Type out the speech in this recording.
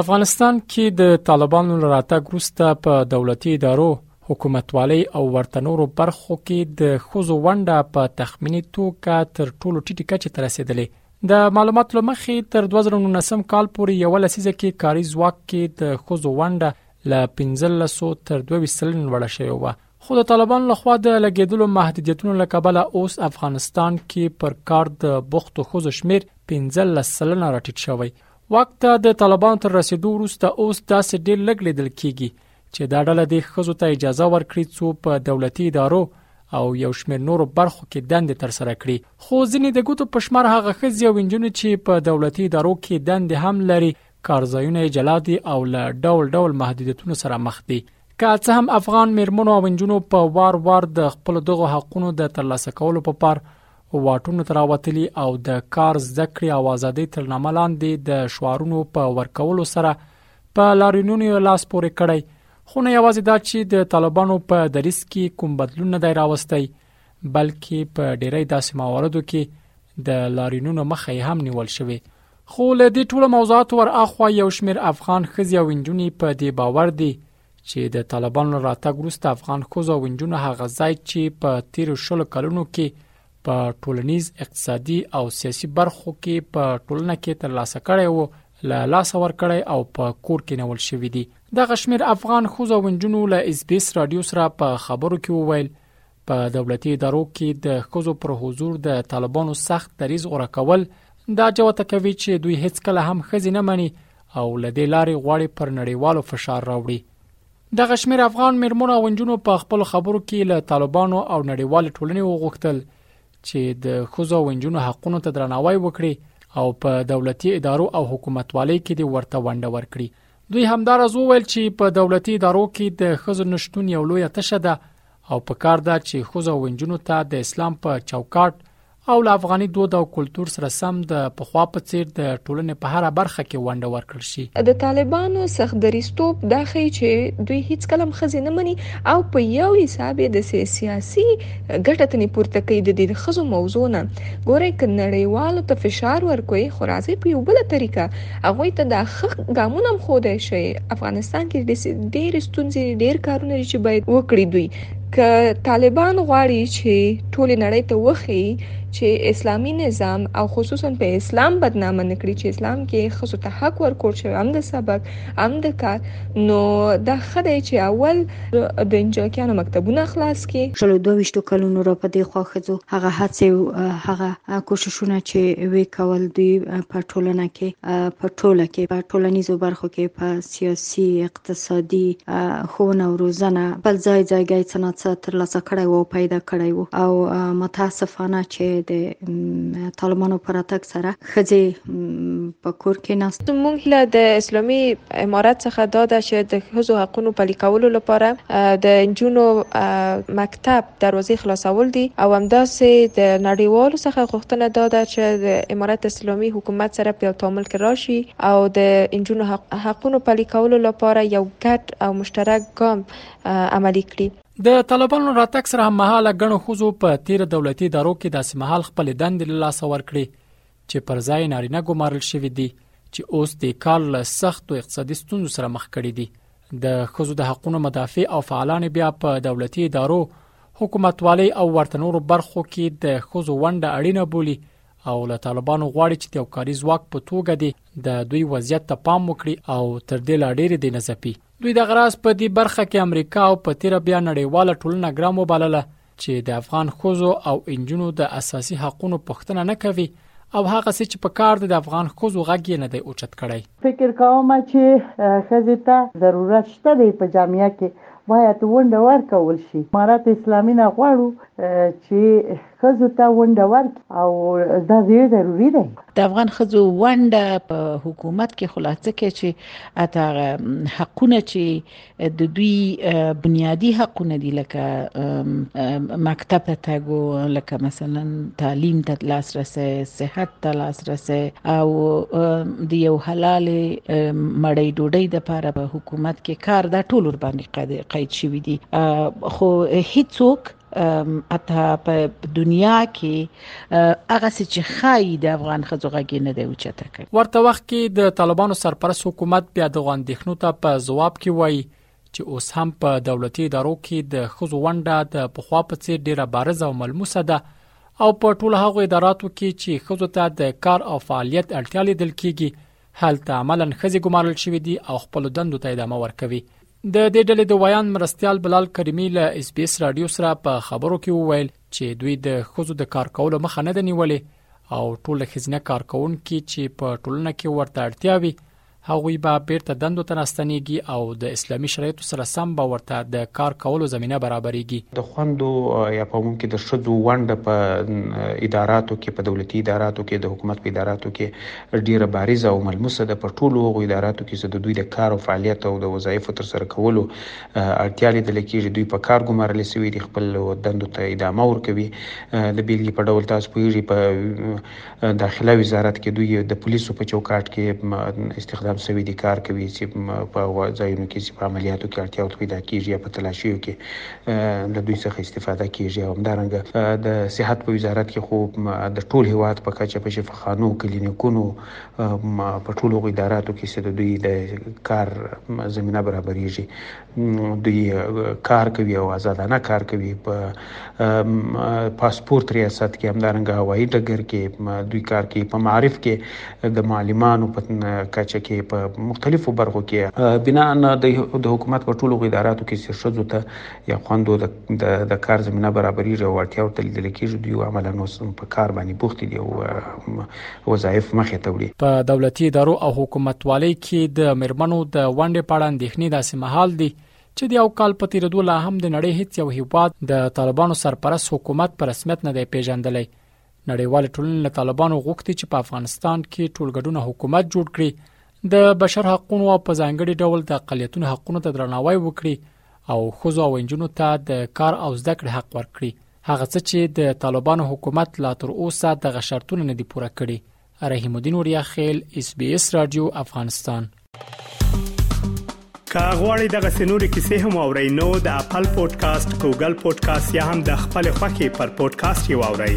افغانستان کې د طالبانو له راتګ وروسته په دولتي ادارو حکومتوالۍ او ورته نورو برخو کې د ښځو ونډه په تخمیني توګه تر ټولو ټیټې کچې ته رسیدلې د معلوماتو مخې تر 2019 کال پورې یو لسیزه کې کاري ځواک کې د ښځو ونډه له 15 تر 22 سلنه لوړه شوې و خو د طالبانو لخوا د لګیدلو محدودیتونو له کبله اوس افغانستان کې پر کار د بوختو ښځو شمیر 15 سلنه راټیټ شوی واک ته د طالبان تر رسیدو وروسته اوس داسې ډیر لګ لیدل کیږي چې دا ډله د خزو ته اجازه ورکړي څو په دولتي ادارو او یو شمېر نورو برخو کې دندې تر سره کړي خو ځینې د ګوتو پښمر هغه خزي او انجونې چې په دولتي ادارو کې دندې هم لري کارځایونه جلا دي او له ډول ډول محدودیتونو سره مخ دي که څه هم افغان میرمنو او انجونو په وار وار د خپل دغه حقونو د ترلاسه کولو په پار واټونو ته راوتلي او د کار زده کړې او ازادۍ تر نامه لاندې د شعارونو په ورکولو سره په لاریونونو یې لاس پورې کړی خو نه یوازې دا چې د طالبانو په دریس کې کوم بدلون نه دی راوستی بلکې په ډیری داسې مواردو کې د لاریونونو مخه هم نیول شوې خو له دې ټولو موضوعاتو ور اخوا یو شمېر افغان ښځې او نجونې په دې باور دي چې د طالبانو راتګ وروسته افغان ښځو او نجونو هغه ځای چې په تیر شل کلونو کې په ټولنیز اقتصادي او سیاسي برخو کې په ټولنه کې ترلاسه کړي وو له لاس ور کړی او په کور کې نول شوې دي د غشمیر افغان خوځو ونجونو له اس بي اس رادیو سره په خبرو کې وویل په دولتي ادارو کې د خوځو پر حضور د طالبانو سخت دریز غوړه کول دا جوته کوي چې دوی هیڅ کله هم خزینه مني او لدې لارې غواړي پر نړیوالو فشار راوړي دغه شمیر افغان میرمنو او نجونو په خپل خبرو کې له طالبانو او نړیوال ټولنې وغوښتل چې د خزو او نجونو حقونو ته درناوی وکړي او په دولتي ادارو او حکومتوالۍ کې د ورته ونډه ورکړي دوی همدارز وویل چې په دولتي ادارو کې د خزو نشټون یو لوی تشه ده او په کار ده چې خزو او نجونو ته د اسلام په چوکاټ او له افغاني دود او کلتور سره سم د پخوا په څیر د ټولنې په هره برخه کې ونډه ورکړل شي. د طالبانو سخت دریځتوب دا ښيي چې دوی هیڅکله هم ښځې نه مني او په یو حساب یې د سیاسي ګټه تنې پورته کوي. د دې د ښځو موضوع نه ګورئ که نړیوالو ته فشار ورکوئ خو راځئ په یو بله طریقه هغوی ته دا ښه ګامونه هم ښودای شئ. افغانستان کې داسې ډېرې ستونزې دي، ډېر کارونه دي چې باید وکړي دوی. که طالبان غواړي چې ټولې نړۍ ته وښيي چې اسلامي نظام او خصوصا په اسلام بدنامه نکړي چې اسلام کې خصو ته حق ورکول شوی هم د سبق هم د کار نو دا خدای چې اول د انجلکیانو مکتبونه خلاص کی شلو دویشتو کلونو را په دې خوا خځو هغه هڅې هغه کوششونه چې وی کول دوی په ټولنه کې په ټوله کې په ټولنیزو برخو کې په سیاسي اقتصادي، ښوونه او روزنه خپل ځای ځایګی څه نا څه تر لاسه کړی وو او پیدا کړی وو او متاسفانه چې د طالبانو په راتګ سره ښځې په کور کېناست. زموږ هیله د اسلامي امارت څخه دا ده چې د ښځو حقونو پلي کولو لپاره د نجونو مکتب دروازې خلاصول دي او همداسې د نړیوالو څخه غوښتنه دا ده چې د امارت اسلامي حکومت سره په یو تعامل کې راشي او د انجونو حقونو پلي کولو لپاره یو ګډ او مشترک ګام عملي کړي. د طالبانو راتګ سره هممهاله ګڼو ښځو په تېره دولتي ادارو کې داسې مهال خپلې دندې له لاسه ورکړې چې پر ځای نارینه ګمارل شوي دي چې اوس د کال له سختو اقتصادي ستونزو سره مخ کړي دي د خزو د حقونو مدافع او فعالان بیا په دولتي ادارو حکومتوالي او ورته نورو برخو کې د خزو ونډه اړینه بولی او له طالبانو غواړي چې د یو کاري ځواک په توګه دي د دوی وضعیت ته پام وکړي او تر دې لا ډېر دي نه زپي دوی د غراس په دې برخه کې امریکا او په تیر بیا نړیواله ټولنه ګرام وبلله چې د افغان خوځو او انجونو د اساسي حقوقو پښتنه نه کوي او هغه څه چې په کار د افغان خوځو غږ نه دی اوچت کړی فکر کوم چې خزه ته ضرورت شته دی په جامعه کې باید ونډه ورکول شي امارات اسلامي نه غواړو چې خزو ته ونډه ورک او دا ډیر ضروری دی د افغان خزو ونډه په حکومت کې خلاصه کې چې اته حقونه چې د دوی بنیادی حقونه دي لکه مکتب ته تګ لکه مثلا تعلیم ته لاسرسي صحت ته لاسرسي او د یو حلال مړی ډوډۍ د لپاره په حکومت کې کار دا ټول ور باندې قید شوی دي خو هیڅوک اته په دنیا کې هغه څه چې خای د افغان خځو غږی نه دی اوچته کړ ورته وخت کې د طالبانو سرپرست حکومت بیا د غوندښنو ته په جواب کې وایي چې اوس هم په دولتي ادارو کې د خځو ونډه د پخوا په څیر ډیره بارزه او ملموسه ده او په ټولو هغو اداراتو کې چې خځو ته د کار او فعالیت اړتیا لیدل کیږي هلته عملا خځې ګمارل شوې دي او خپل دندو ته ادامه ورکوي د دې ډلې د ویاند مرستيال بلال کریمی له اس بي اس رادیو سره په خبرو کې وویل چې دوی د خزو د کار کولو مخه نه ده نیولې او ټول خزینه کارکونکو چې په ټولنه کې ورته اړتیا وي هغوی به بیرته دندو ته راستنیږي او د اسلامي شرایطو سره سم به ورته د کار کولو زمينه برابرېږي د خوندو یا په عموم کې د شذو ونډه په اداراتو کې په دولتي اداراتو کې د حکومت په اداراتو کې ډېره باريزه او ملموسه ده، په ټولو هغو اداراتو کې چې د دوی د کار او فعاليت او د وظايفو ترسره کولو اړتيا ليدل کېږي، دوی په کار ګومارل شوي دي، خپلو دندو ته ادامه ورکوي، د بېلګې په ډول تاسو پوهېږئ په داخله وزارت کې دوی د پوليسو په چوکاټ کې استخدام شوي دي، کار کوي چې په هغو ځايونو کې چې په عملياتو کې اړتيا ورته پيدا کېږي يا په تلاشيو کې له دوی څخه استفاده کېږي او همدارنګه د صحت په وزارت کې خو د ټول هېواد په کچه په خانو، کلینیکونو په ټولو اداراتو کې چې د دوی د کار زمینه برابرېږي دوی کار کوي او آزادانه کار کوي په پاسپورت ریاست کې همدارنګه هوایي ډګر کې دوی کار کوي په معارف کې د معلمانو په کچه کې په مختلفو برخو کې بناء د حکومت په ټولو اداراتو کې چې ښځو ته یا خوندو د د کار زمينه برابرېږي او اړتیا ورته لیدل کېږي دوی عملا اوس په کار باندې بوخت دي او وظایف مخې ته وړي. په دولتي ادارو او حکومتوالۍ کې د مېرمنو د ونډې په اړه اندېښنې داسې مهال دي چې د یو کال په تېرېدو لا هم د نړۍ هېڅ یو هېواد د طالبانو سرپرست حکومت په رسمیت نه دی پېژندلی. نړیوال ټولنې له طالبانو غوښتي چې په افغانستان کې ټولګډونه حکومت جوړ کړي، د بشر حقونو او په ځانګړي ډول د اقلیتونو حقونو ته درناوی وکړي او خزو او انجونو ته د کار او زده کړې حق ورکړي هغه څه چې د طالبانو حکومت لا تر اوسه دغه شرطونه نه دي پوره کړي رحیم الدین اوریا خیل اس بي اس رادیو افغانستان که غواړئ دغه سنوري کیسې هم او رینو د خپل پودکاسټ ګوګل پودکاسټ یا هم د خپل خاكي پر پودکاسټ یو اورئ